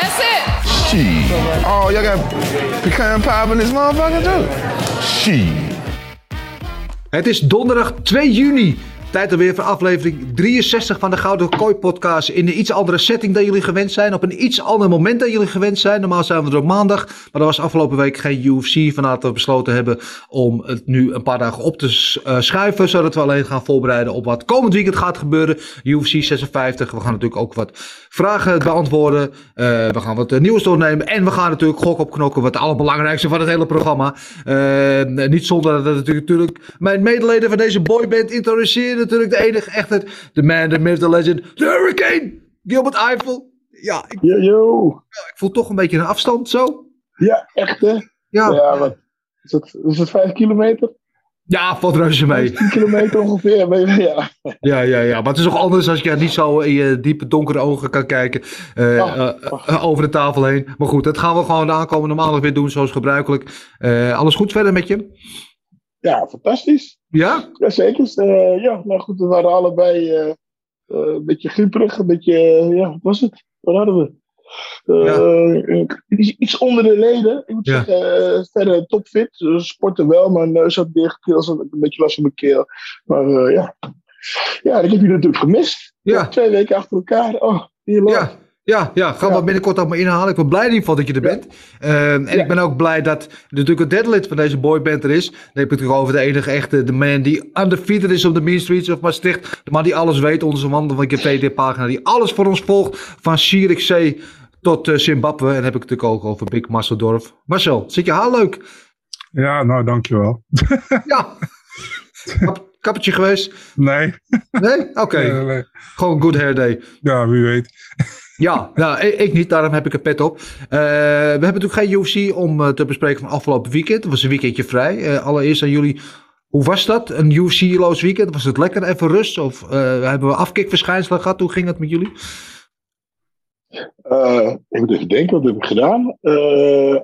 That's it. Shit. Oh, y'all got pecan pie in this motherfucker too? Shit. Het is donderdag 2 juni. Tijd alweer voor aflevering 63 van de Gouden Kooi podcast. In een iets andere setting dan jullie gewend zijn. Op een iets ander moment dan jullie gewend zijn. Normaal zijn we er op maandag. Maar er was afgelopen week geen UFC. Vandaar we besloten hebben om het nu een paar dagen op te eh, schuiven. Zodat we alleen gaan voorbereiden op wat komend weekend gaat gebeuren. UFC 56. We gaan natuurlijk ook wat vragen beantwoorden. Eh, we gaan wat eh, nieuws doornemen. En we gaan natuurlijk gok op knokken. Wat het allerbelangrijkste van het hele programma. Niet zonder dat natuurlijk mijn medeleden van deze boyband introduceren. Natuurlijk de enige echte. De man, the myth, the legend. The Hurricane. Gilbert Eiffel. Ja, ik, Yo, yo. ik voel toch een beetje een afstand zo. Ja, echt hè? Ja, Ja, wat is het, is het vijf kilometer? ja valt reuze mee. 10 kilometer ongeveer. ben je- Ja. Ja, ja, ja. Maar het is toch anders als je niet zo in je diepe donkere ogen kan kijken. eh, eh, eh, over de tafel heen. Maar goed, dat gaan we gewoon de aankomende maandag weer doen zoals gebruikelijk. Alles goed verder met je? ja, fantastisch. Ja? Jazeker. Eh ja, nou goed, we waren allebei eh, eh, een beetje grieperig. Een beetje, ja, wat was het? Wat hadden we? Iets, iets onder de leden. Ik moet Ja. zeggen, verder topfit. Uh, sporten wel, mijn neus had dicht. Zat een beetje last van mijn keel. Maar ja. Ja, ik heb je natuurlijk gemist. Ja. Twee weken achter elkaar. Oh, heerlijk. Ja. Ja, ja, gaan we Ja. binnenkort ook maar inhalen. Ik ben blij in ieder geval dat je er Ja. bent. Eh, en Ja. ik ben ook blij dat natuurlijk een derde lid van deze boyband er is. Dan heb ik het natuurlijk over de enige echte, de man die undefeated is op de Mean Streets of Maastricht. De man die alles weet, onze wandelende VD-pagina, die alles voor ons volgt. Van Zierikzee tot eh, Zimbabwe. En dan heb ik het natuurlijk ook over Big Marcel Dorf. Marcel, zit je haar leuk? Ja, nou dankjewel. Ja. Kap- Kappertje geweest? Nee, Nee? Oké. nee, nee. Gewoon good hair day. ja, wie weet. Ja, nou, ik, niet, daarom heb ik een pet op. Eh, we hebben natuurlijk geen UFC om eh, te bespreken van afgelopen weekend. Het was een weekendje vrij. Eh, allereerst aan jullie, hoe was dat? Een UFC-loos weekend? Was het lekker even rust? Of hebben we afkikverschijnselen gehad? Hoe ging het met jullie? Ik moet even denken, wat heb ik gedaan?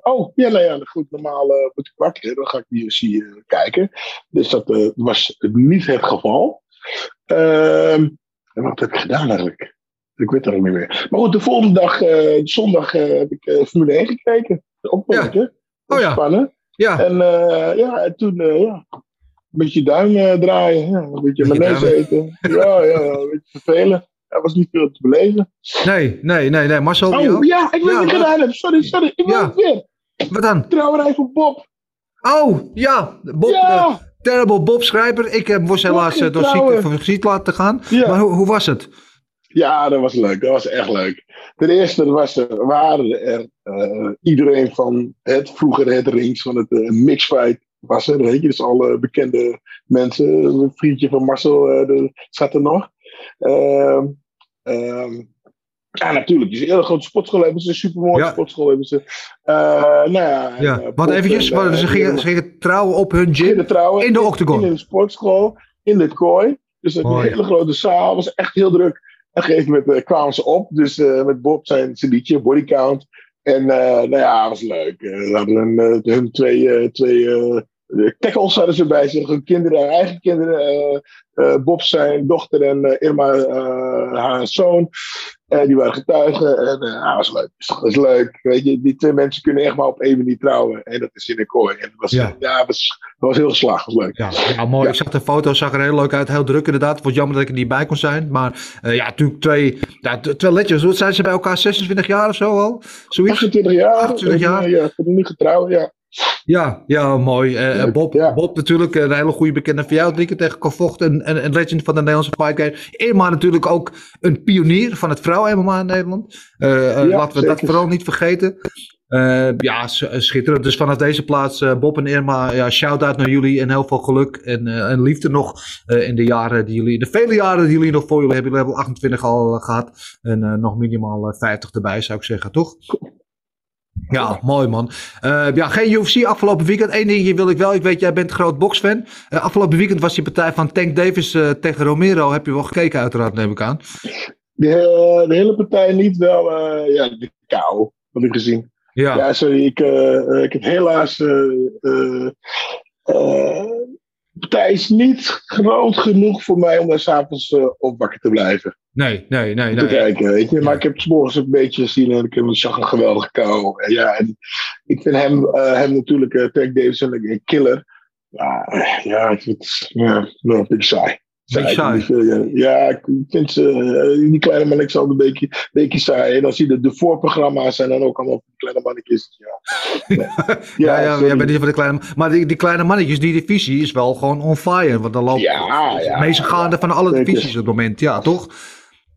Oh, ja, nou ja, goed, normaal moet ik wakker, dan ga ik die UFC kijken. Dus dat was niet het geval. Ehm, en wat heb ik gedaan eigenlijk? Ik weet het ook niet meer. Maar goed, de volgende dag, eh, zondag, eh, heb ik eh, Formule 1 gekeken. Ook wel Ja. Oh ja. Ja, En ja, en toen, ja, een beetje duim draaien, ja, een beetje duim. eten. Ja, ja, een beetje vervelen. Er was niet veel te beleven. nee, nee, nee, nee. Marcel, jou? Oh ja, ik weet Ja, wat? gedaan heb. Sorry, sorry. Ik weet Ja. het weer. Wat dan? Trouwerij voor Bob. Oh, ja. Bob, terrible Bob Schrijper. Ik heb was helaas door ziekte van ziekte laten gaan. Ja. Maar hoe was het? Ja, dat was leuk. Dat was echt leuk. Ten eerste was er, waren er eh, iedereen van het vroeger het rings van het eh, mixfight was er. Weet je, dus alle bekende mensen. Een vriendje van Marcel eh, de, zat er nog. Ehm, ehm, ja, natuurlijk. Het is een hele grote sportschool hebben ze. Een supermooie Ja. sportschool hebben ze. Nou ja, Ja, wat eventjes. en, ze, gingen, ze gingen trouwen op hun gym. trouwen in de octagon. In een sportschool, in de kooi. Dus een hele grote zaal. was echt heel druk. Een gegeven moment eh, kwamen ze op. Dus eh, met Bob zijn, liedje, Body Count. En eh, nou ja, was leuk. Ze hadden hun, twee, twee tackles hadden ze bij zich. Hun kinderen, hun eigen kinderen. Bob zijn dochter en Irma haar zoon. Eh, die waren getuigen. En eh, ja, was leuk. Dat was leuk. Weet je, die twee mensen kunnen echt maar op één manier trouwen. En dat is in de kooi. En dat was, Ja. ja. was, dat was heel geslaagd. Dat was leuk. Ja, ja mooi. Ja. Ik zag de foto, zag er heel leuk uit. Heel druk inderdaad. Het wordt jammer dat ik er niet bij kon zijn. Maar eh, ja, natuurlijk twee, ja, twee. Wat zijn ze bij elkaar? 26 jaar of zo al? Zoiets? 28 jaar. 28 jaar. En, Ja, voor de nu getrouwd, ja. Ja, ja, mooi. Eh, Leuk, Bob, ja. Bob natuurlijk, een hele goede bekende van jou. Drie keer tegen gevochten. En een, een legend van de Nederlandse fight game. Irma natuurlijk ook een pionier van het vrouw-MMA in Nederland. Eh, eh, Ja, laten we dat vooral niet vergeten. Eh, ja, schitterend. Dus vanaf deze plaats, eh, Bob en Irma, ja, shout-out naar jullie en heel veel geluk en, eh, en liefde nog eh, in de jaren die jullie, de vele jaren die jullie nog voor jullie hebben. Jullie hebben 28 al eh, gehad en eh, nog minimaal eh, 50 erbij, zou ik zeggen, toch? Ja, mooi man. Eh, ja, geen UFC afgelopen weekend. Eén dingetje wil ik wel. Ik weet, jij bent groot boxfan. Eh, afgelopen weekend was die partij van Tank Davis eh, tegen Romero. Heb je wel gekeken uiteraard, neem ik aan. De, de hele partij niet wel. ja, de kou. Wat ik gezien. Ja, Ja, sorry. Ik, ik heb helaas. Eh, eh, eh, partij is niet groot genoeg voor mij om daar s'avonds uh, op wakker te blijven. nee, nee, nee. Te nee. kijken, weet je. Maar Ja. ik heb het 's morgens een beetje gezien en ik heb ik zag een geweldige kou. En ja, en ik vind hem, eh, hem natuurlijk, uh, Tank Davidson, een killer. Ja, eh, ja, ik het ja, wel een beetje saai. Vind, ja, ja, ik vind ze, eh, die kleine mannetjes al een beetje, beetje saai. En dan zie je de, de voorprogramma's zijn dan ook allemaal kleine mannetjes. Ja, Ja, ja, sorry. jij bent niet van de kleine. Maar die, die kleine mannetjes, die divisie is wel gewoon on fire. Want dan loopt Ja, ja, de meeste gaande van alle zeker. divisies op het moment. Ja, toch?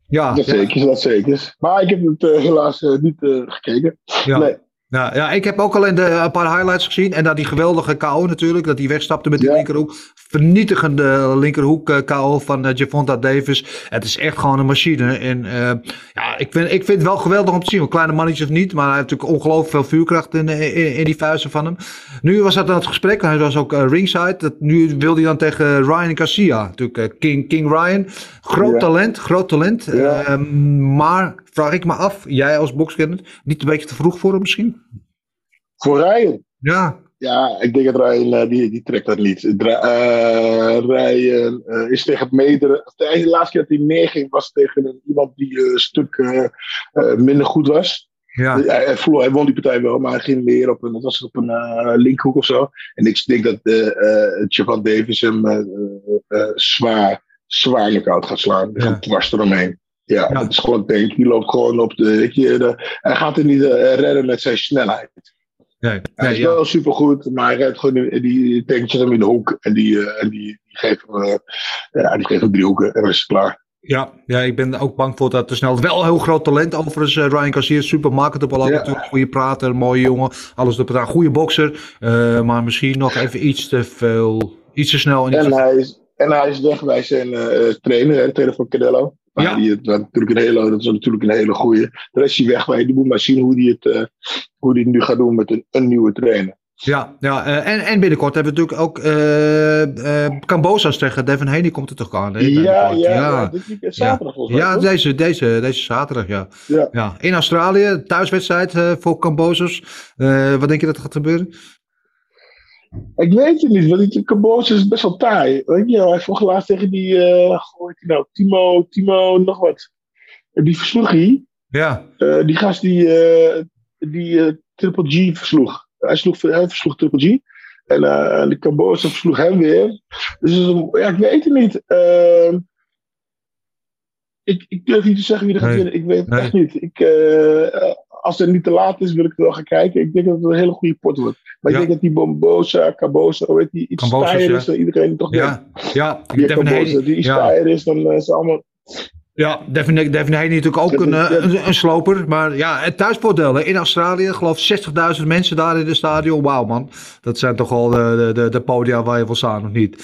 Ja, Dat ja, zeker, dat zeker. Maar ik heb het eh, helaas eh, niet eh, gekeken. ja. Nee. Ja, ja, ik heb ook alleen de, een paar highlights gezien. En dan die geweldige KO natuurlijk. Dat hij wegstapte met die Ja. linkerhoek. Vernietigende linkerhoek eh, KO van eh, Javonta Davis. Het is echt gewoon een machine. En eh, ja, ik vind, ik vind het wel geweldig om te zien. Want kleine mannetjes of niet. Maar hij heeft natuurlijk ongelooflijk veel vuurkracht in, in, in die vuisten van hem. Nu was dat dan het gesprek. Hij was ook eh, ringside. Dat, nu wilde hij dan tegen Ryan Garcia. Natuurlijk eh, King, King Ryan. Groot Ja. talent, groot talent. Ja. Ehm, maar vraag ik me af. Jij als bokskenner. Niet een beetje te vroeg voor hem misschien? Voor Ryan. Ja, Ja, ik denk dat Ryan, eh, die, die trekt dat niet. Dra- eh, Ryan eh, is tegen meerdere... of De laatste keer dat hij neerging was tegen een- iemand die een stuk minder goed was. ja. Hij, hij, verloor- hij won die partij wel, maar hij ging meer op een, dat was op een linkhoek of zo. En ik denk dat eh Javan Davis hem zwaar, zwaar knock-out gaat slaan. Die Ja. gaat dwars eromheen. Ja, Ja. het is gewoon denk Die loopt gewoon op de. Weet je, de hij gaat er niet eh, redden met zijn snelheid. Nee, Hij is ja. wel supergoed, maar hij redt gewoon die, tankjes hem in de hoek. En die, eh, en die, die geeft hem, eh, ja, die geeft hem drie hoeken en dan is het klaar. Ja, ja, ik ben ook bang voor dat te snel. Wel heel groot talent overigens. Ryan Garcia, super marketable Ja. natuurlijk. Goede prater, mooie jongen. Alles erop aan. Goede bokser. maar misschien nog even iets te veel. Iets te snel. En iets En te- hij is, en hij is weg bij zijn trainer, hè, trainer van Canelo. Maar Ja. die, dat, natuurlijk een hele, dat is natuurlijk een hele goeie. Daar is hij weg bij. Die moet maar zien hoe hij het, eh, hoe die het nu gaat doen met een, een nieuwe trainer. Ja, ja eh, en, en binnenkort hebben we natuurlijk ook eh eh Cambozas tegen Devin Haney komt er toch aan. hè, Ja, ja. Dit weekend zaterdag volgens mij. Ja, deze, deze, deze zaterdag, ja. Ja. ja. In Australië, thuiswedstrijd voor Cambozos. Eh, wat denk je dat er gaat gebeuren? Ik weet het niet, want die Cambodja is best wel taai. Weet je, hij vocht laatst tegen die, die nou, Timo, Timo, nog wat. Die versloeg hij. Ja, Eh, die gast die, eh, die Triple G versloeg. Hij, sloeg, hij versloeg Triple G. En eh de Cambodja versloeg hem weer. Dus ja, ik weet het niet. Ehm, ik, ik durf niet te zeggen wie er gaat winnen. Ik weet het Nee. echt niet. Ik, als het niet te laat is, wil ik het wel gaan kijken. Ik denk dat het een hele goede pot wordt. Maar Ja. ik denk dat die Bombosa, Cabosa, heet die, iets taaier ja. is dan iedereen toch denkt. ja, ja. Die Cabosa, die iets ja. taaier is, dan eh, het allemaal... Ja, Devin, Devin Haney natuurlijk ook een, eh, een, een sloper. Maar ja, het thuisvoordeel in Australië, geloof 60.000 mensen daar in het stadion. Wauw man, dat zijn toch al de, de, de, podia waar je wil staan, of niet?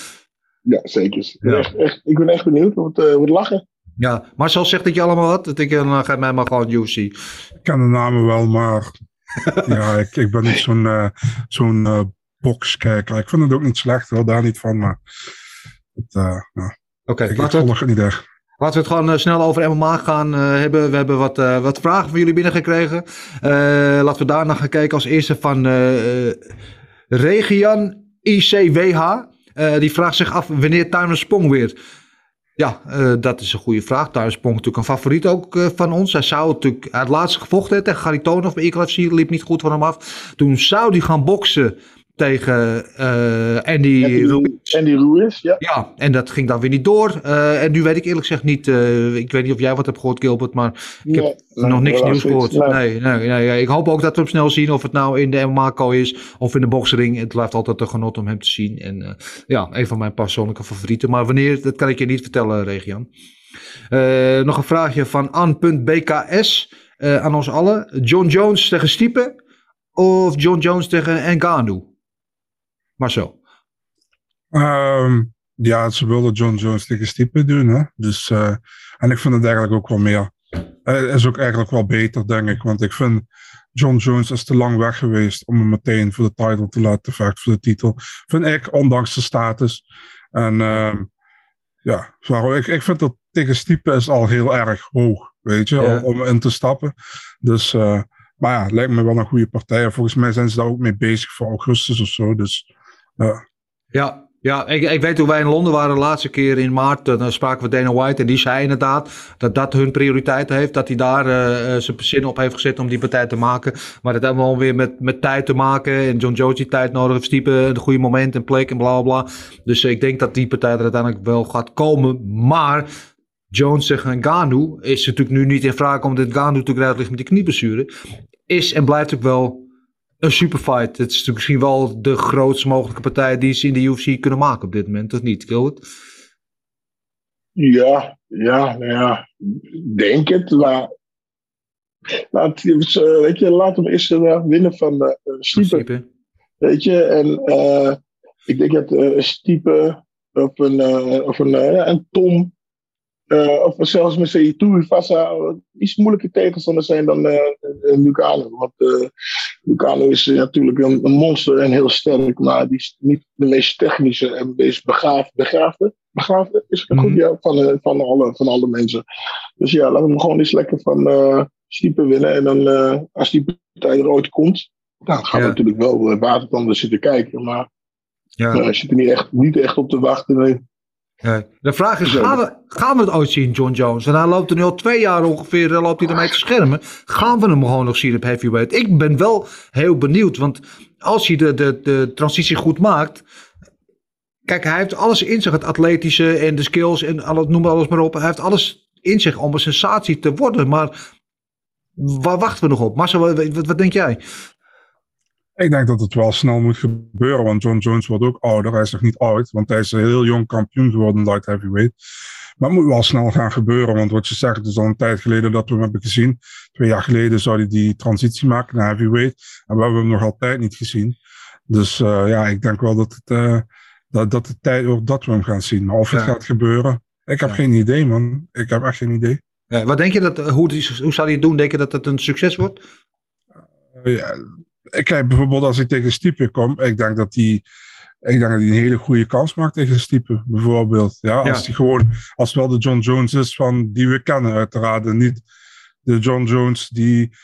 Ja, zeker. Ik ben, Ja. echt, echt, ik ben echt benieuwd. Wordt, eh lachen. Ja, Marcel zegt dat je allemaal wat. Dat ik, dan uh, geef mij maar gewoon UFC. Ik ken de namen wel, maar ja, ik, ik ben niet zo'n eh zo'n eh, boxkijker. Ik vind het ook niet slecht, wel daar niet van, maar het, eh, ja, Oké, ik, ik laten, we het- volg het niet echt. laten we het gewoon eh, snel over MMA gaan eh, hebben. We hebben wat, eh, wat vragen van jullie binnengekregen. Eh, laten we daarna gaan kijken als eerste van eh eh, Regian ICWH. Eh, die vraagt zich af wanneer Tuiner Spong weer. Ja, eh, dat is een goede vraag. Tuiner Spong natuurlijk een favoriet ook eh, van ons. Hij zou natuurlijk, hij had laatst gevochten tegen Garitonov bij IKLFC. Liep niet goed van hem af. Toen zou hij gaan boksen tegen eh, Andy Ruiz. en die Ruiz, ja. Ja, en dat ging dan weer niet door. Eh, en nu weet ik eerlijk gezegd niet. eh, ik weet niet of jij wat hebt gehoord, Gilbert. Maar ik heb Nee, nog niks nieuws gehoord. Nee. Nee, nee, Ik hoop ook dat we hem snel zien. Of het nou in de MMA-kooi is of in de boksring. Het blijft altijd een genot om hem te zien. En ja, een van mijn persoonlijke favorieten. Maar wanneer, dat kan ik je niet vertellen, Regian. Nog een vraagje van An.bks aan ons allen. John Jones tegen Stiepe of John Jones tegen Ngannou? Marcel. Ehm, ja, ze wilden John Jones tegen Stipe doen, hè. Dus, eh, en ik vind het eigenlijk ook wel meer Uh, is ook eigenlijk wel beter, denk ik. Want ik vind John Jones is te lang weg geweest om hem meteen voor de title te laten vechten, voor de titel. Vind ik, ondanks de status. En uh, ja, ik, ik vind dat tegen Stipe is al heel erg hoog, weet je, om, om, in te stappen. Dus, uh, maar ja, lijkt me wel een goede partij. volgens mij zijn ze daar ook mee bezig voor augustus of zo. Dus, uh. Ja, ja, ik, ik weet hoe wij in Londen waren de laatste keer in maart. Dan spraken we Dana White en die zei inderdaad dat dat hun prioriteit heeft. Dat hij daar uh, zijn zin op heeft gezet om die partij te maken. Maar dat heeft wel weer met, met tijd te maken. En John Jones die tijd nodig heeft. Stiepen, de goede moment en plek en bla bla. Dus ik denk dat die partij er uiteindelijk wel gaat komen. Maar Jones tegen Ganu is natuurlijk nu niet in vraag omdat Ganu natuurlijk ligt met die knieblessure. Is en blijft ook wel een superfight. Het is misschien wel de grootst mogelijke partij die ze in de UFC kunnen maken op dit moment, of niet, Gilbert? Ja, ja, nou ja, denk het. Maar laat, eh, weet je, laat hem eerst uh, winnen van uh, Stiepe. Weet je, en uh, ik denk dat uh, Stiepe of een, of een, en Tom uh, of zelfs met Seitu Vasa iets moeilijker tegenstander zijn dan uh, Lucano. Want uh, Lucano is natuurlijk een, een, monster en heel sterk, maar die is niet de meest technische en meest begaafde. Begaafde? Begaafde is het goed, mm -hmm. ja, van, van, alle, van alle mensen. Dus ja, laten we hem gewoon eens lekker van Stiepen winnen. En dan, als die partij er ooit komt, dan gaan ja. we natuurlijk wel watertanden zitten kijken. Maar ja. uh, zit er niet echt, niet echt op te wachten. Nee. De vraag is, gaan we, gaan we het ooit zien, John Jones? En hij loopt er nu al twee jaar ongeveer, loopt hij ermee te schermen. Gaan we hem gewoon nog zien op heavyweight? Ik ben wel heel benieuwd, want als hij de, de, de transitie goed maakt... Kijk, hij heeft alles in zich, het atletische en de skills en alles, noem alles maar op. Hij heeft alles in zich om een sensatie te worden, maar waar wachten we nog op? Marcel, wat, wat denk jij? Ik denk dat het wel snel moet gebeuren, want John Jones wordt ook ouder. Hij is nog niet oud, want hij is een heel jong kampioen geworden light heavyweight. Maar het moet wel snel gaan gebeuren, want wat je zegt, het is al een tijd geleden dat we hem hebben gezien. Twee jaar geleden zou hij die transitie maken naar heavyweight. En we hebben hem nog altijd niet gezien. Dus uh, ja, ik denk wel dat het, uh, dat, dat de tijd wordt dat we hem gaan zien. Maar of het ja. gaat gebeuren, ik heb ja. geen idee, man. Ik heb echt geen idee. Ja, wat denk je dat, hoe, hoe zou hij het doen? Denk je dat het een succes wordt? Uh, ja, kijk, bijvoorbeeld als ik tegen Stiepe kom, ik denk dat hij ik denk dat hij een hele goede kans maakt tegen Stiepe, bijvoorbeeld. Ja, als ja. hij gewoon, als wel de John Jones is van die we kennen, uiteraard. En niet de John Jones die,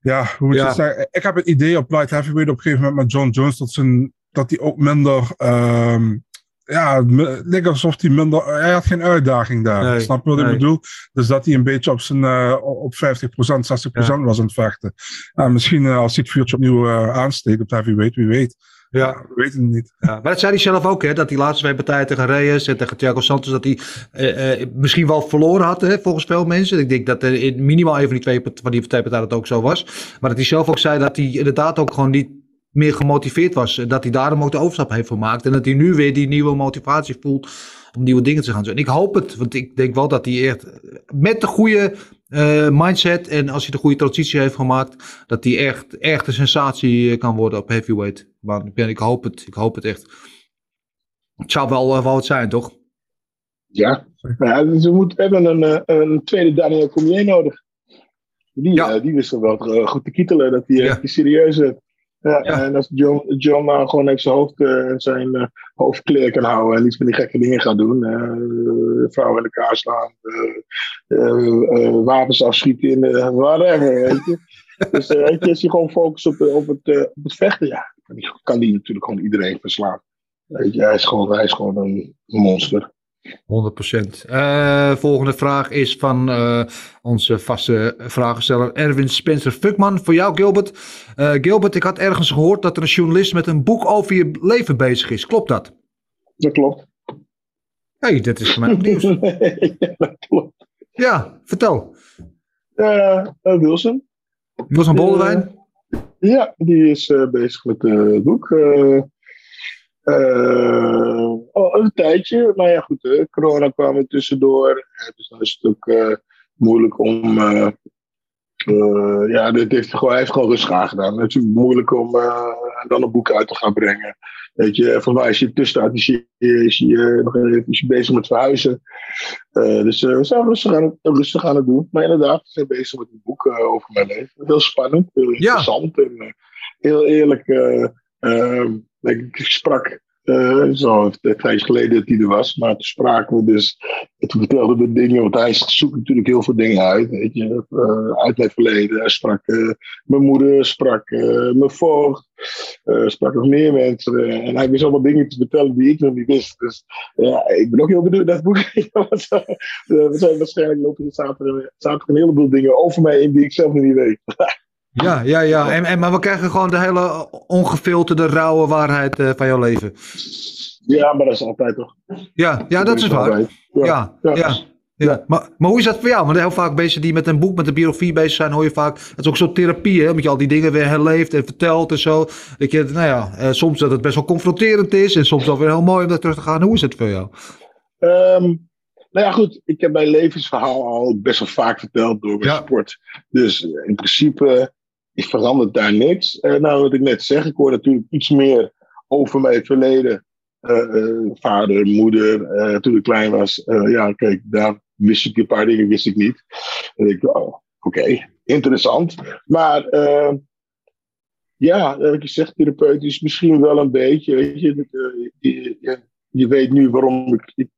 ja, hoe moet je ja. zeggen? Ik heb het idee op light heavyweight op een gegeven moment met John Jones dat, zijn, dat hij ook minder, um, ja, lijkt alsof hij minder, hij had geen uitdaging daar. Nee, Snap je wat nee. ik bedoel? Dus dat hij een beetje op zijn, uh, op 50%, 60% ja. was aan het vechten. Uh, misschien uh, als hij het vuurtje opnieuw aansteekt op heavyweight, wie weet. Ja. ja, we weten het niet. Ja, maar dat zei hij zelf ook, hè, dat die laatste twee partijen tegen Reyes en tegen Thiago Santos, dat hij uh, uh, misschien wel verloren had, hè, volgens veel mensen. Ik denk dat er in minimaal even van die twee, van die twee partijen dat ook zo was. Maar dat hij zelf ook zei dat hij inderdaad ook gewoon niet meer gemotiveerd was. Dat hij daarom ook de overstap heeft gemaakt. En dat hij nu weer die nieuwe motivatie voelt om nieuwe dingen te gaan doen. En ik hoop het, want ik denk wel dat hij echt met de goede uh, mindset en als hij de goede transitie heeft gemaakt, dat hij echt, echt een sensatie kan worden op heavyweight. Maar ik hoop het, ik hoop het echt. Het zou wel, wel het zijn, toch? Ja, ja dus we moeten, hebben een, een tweede Daniel Cormier nodig. Die, ja. uh, die wist wel goed te kietelen, dat hij ja. serieus is. Ja, ja, en als John, John nou gewoon even zijn hoofd uh, zijn uh, hoofd clear kan houden en niet van die gekke dingen gaat doen. Uh, vrouwen in elkaar slaan, wapens afschieten in uh, whatever, weet je. dus weet je, als je gewoon focust op, op, het, op het vechten, ja, kan die natuurlijk gewoon iedereen verslaan. Weet je, hij is gewoon, hij is gewoon een monster. 100%. Uh, volgende vraag is van uh, onze vaste vragensteller Erwin Spencer Fuckman. Voor jou, Gilbert. Uh, Gilbert, ik had ergens gehoord dat er een journalist met een boek over je leven bezig is. Klopt dat? Dat klopt. Hé, hey, dit is voor mij ook nieuws. nee, dat klopt. Ja, vertel. Wilson. Wilson Boldewijn? ja, die is bezig met het boek. Uh, al een tijdje, maar ja goed, corona kwam er tussendoor. dus dan is het ook uh, moeilijk om. ja, dit heeft gewoon, hij heeft gewoon rustig aangedaan. Het is natuurlijk moeilijk om dan een boek uit te gaan brengen. Weet je, volgens mij als je tussen is je, is je, nog even is je bezig met verhuizen. Uh, dus we zijn rustig aan, het, rustig aan het doen. Maar inderdaad, we zijn bezig met een boek over mijn leven. Heel spannend, heel interessant. Ja. En heel eerlijk, ik sprak uh, zo tijdje geleden dat hij er was. Maar toen spraken we dus. Toen vertelde we dingen. Want hij zoekt natuurlijk heel veel dingen uit. Weet je, uh, uit mijn verleden. Hij sprak uh, mijn moeder, sprak mijn voogd. sprak nog meer mensen. en hij wist allemaal dingen te vertellen die ik nog niet wist. Dus ja, ik ben ook heel benieuwd naar het boek. we zijn waarschijnlijk lopen zaterdag, zaterdag een heleboel dingen over mij in die ik zelf nog niet weet. Ja, ja, ja. En, en, maar we krijgen gewoon de hele ongefilterde, rauwe waarheid uh, van jouw leven. Ja, maar dat is altijd toch? Ja, ja dat is waar. Ja, ja. ja. ja. Maar, maar hoe is dat voor jou? Want heel vaak mensen die met een boek, met een biografie bezig zijn, hoor je vaak. Het is ook zo'n therapie, hè? Omdat je al die dingen weer herleeft en vertelt en zo. Dat je, nou ja, eh, soms dat het best wel confronterend is en soms wel weer heel mooi om daar terug te gaan. Hoe is het voor jou? Um, nou ja, goed. Ik heb mijn levensverhaal al best wel vaak verteld door mijn sport. Dus in principe is verandert daar niks. Uh, nou, wat ik net zeg, ik hoor natuurlijk iets meer over mijn verleden. Uh, uh, vader, moeder, toen ik klein was. ja, kijk, daar wist ik een paar dingen wist ik niet. En ik oh, oké, interessant. Maar ja, wat je zegt, therapeutisch misschien wel een beetje. Weet je, je, weet nu waarom ik, ik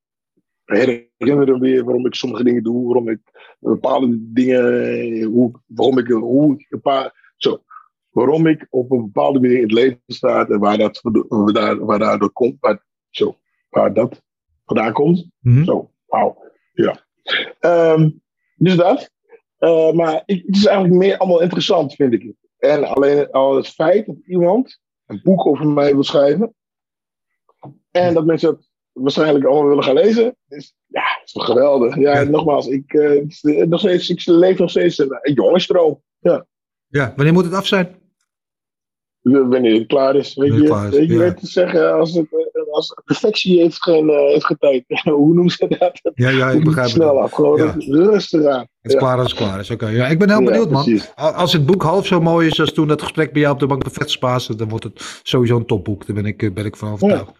herinner weer waarom ik sommige dingen doe, waarom ik bepaalde dingen, hoe, waarom ik, hoe ik een paar, zo. Waarom ik op een bepaalde manier in het leven sta en waar dat, waar, waar daardoor komt. Waar, zo, waar dat vandaan komt. Mm -hmm. Zo, wauw. Ja. Um, dus dat. Uh, maar het is eigenlijk meer allemaal interessant, vind ik. En alleen al het feit dat iemand een boek over mij wil schrijven. En dat mensen dat waarschijnlijk allemaal willen gaan lezen. Is, ja, is toch geweldig. Ja, nogmaals, ik, uh, nog steeds, ik leef nog steeds een, een. Ja. Ja, wanneer moet het af zijn? Wanneer het klaar is. Weet je, is, weet je ja. te zeggen, als, het, eh, als perfectie heeft geen uh, heeft getijd. Hoe noemen ze dat? Ja, ja, ik begrijp het. Snel af, gewoon ja. rustig aan. Het is klaar als het klaar is, oké. Okay. Ja, ik ben heel benieuwd, man. Precies. Als het boek half zo mooi is als toen dat gesprek bij jou op de bank de dan wordt het sowieso een topboek. Daar ben ik, ben ik van overtuigd.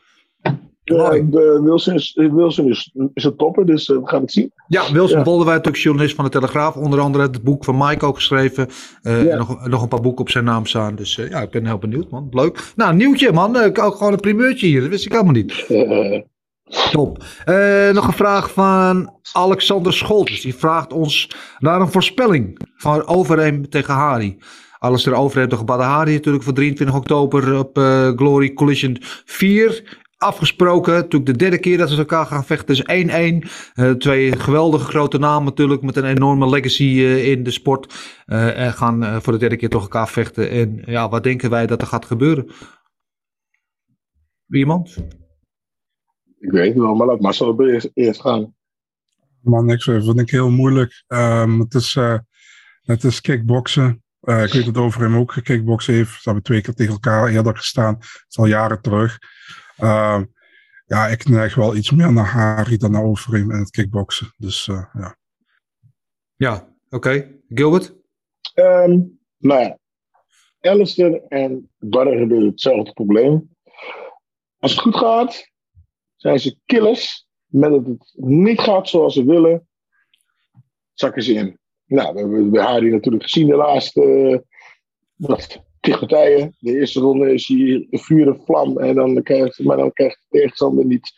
De Wilson, is, Wilson is, is een topper, dus uh, we gaan het zien. Ja, Wilson ja. Bolderwijk, ook journalist van de Telegraaf. Onder andere het boek van Mike ook geschreven. Ja. nog, nog een paar boeken op zijn naam staan. Dus ja, ik ben heel benieuwd, man. Leuk. Nou, nieuwtje, man. Ik ook gewoon een primeurtje hier. Dat wist ik helemaal niet. Top. nog een vraag van Alexander Scholtes. Die vraagt ons naar een voorspelling van Overeem tegen Hari. Alles erover heeft de Badr Hari natuurlijk voor 23 oktober op Glory Collision 4 afgesproken. Natuurlijk de derde keer dat ze elkaar gaan vechten is 1-1. Uh, twee geweldige grote namen natuurlijk met een enorme legacy uh, in de sport. Uh, en gaan voor de derde keer toch elkaar vechten. En ja, wat denken wij dat er gaat gebeuren? Wie iemand? Ik weet het wel, maar laat Marcel eerst, eerst gaan. Man, niks vind ik heel moeilijk. Um, het, is, het is kickboksen. ik weet dat over hem ook gekickboksen heeft. Ze hebben twee keer tegen elkaar eerder gestaan. Het is al jaren terug. Uh, ja, ik neig wel iets meer naar Harry dan naar Overeem in het kickboksen. Dus uh, ja. Ja, oké. Okay. Gilbert? Um, nou ja, Alistair en Barre hebben hetzelfde probleem. Als het goed gaat, zijn ze killers. Met dat het niet gaat zoals ze willen, zakken ze in. Nou, we hebben bij Harry natuurlijk gezien de laatste uh, wat, tig partijen. De eerste ronde is hij vuur en vlam. En dan krijgt, maar dan krijgt de tegenstander niet,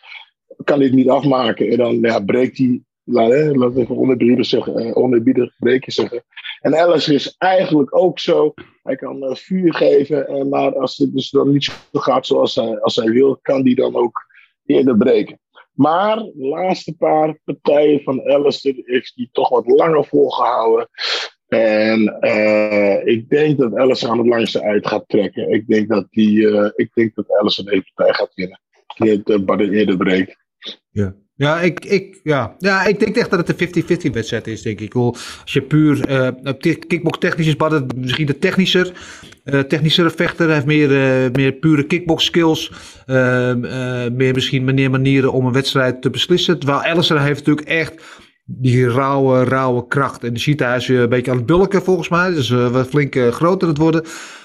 kan het niet afmaken. En dan ja, breekt hij, laat, hè, laat even zeggen, eh, breken zeggen. En Alice is eigenlijk ook zo. Hij kan uh, vuur geven, en, maar als het dus dan niet zo gaat zoals hij, als hij wil, kan hij dan ook eerder breken. Maar de laatste paar partijen van Alistair heeft hij toch wat langer volgehouden. En uh, ik denk dat Ellison het langste uit gaat trekken. Ik denk dat, die, uh, ik denk dat Ellison de partij gaat winnen. Die het uh, eerder breekt. Ja. Ja ik, ik, ja. ja, ik denk echt dat het een 50-50 wedstrijd is, denk ik. Als je puur uh, kickbox technisch is, Bad het misschien de technischer, uh, vechter. Hij heeft meer, meer pure kickbox skills. meer misschien meer manieren om een wedstrijd te beslissen. Terwijl Ellison heeft natuurlijk echt die rauwe, rauwe kracht. En de ziet hij is een beetje aan het bulken volgens mij. Dus uh, wat flink uh, groter het worden.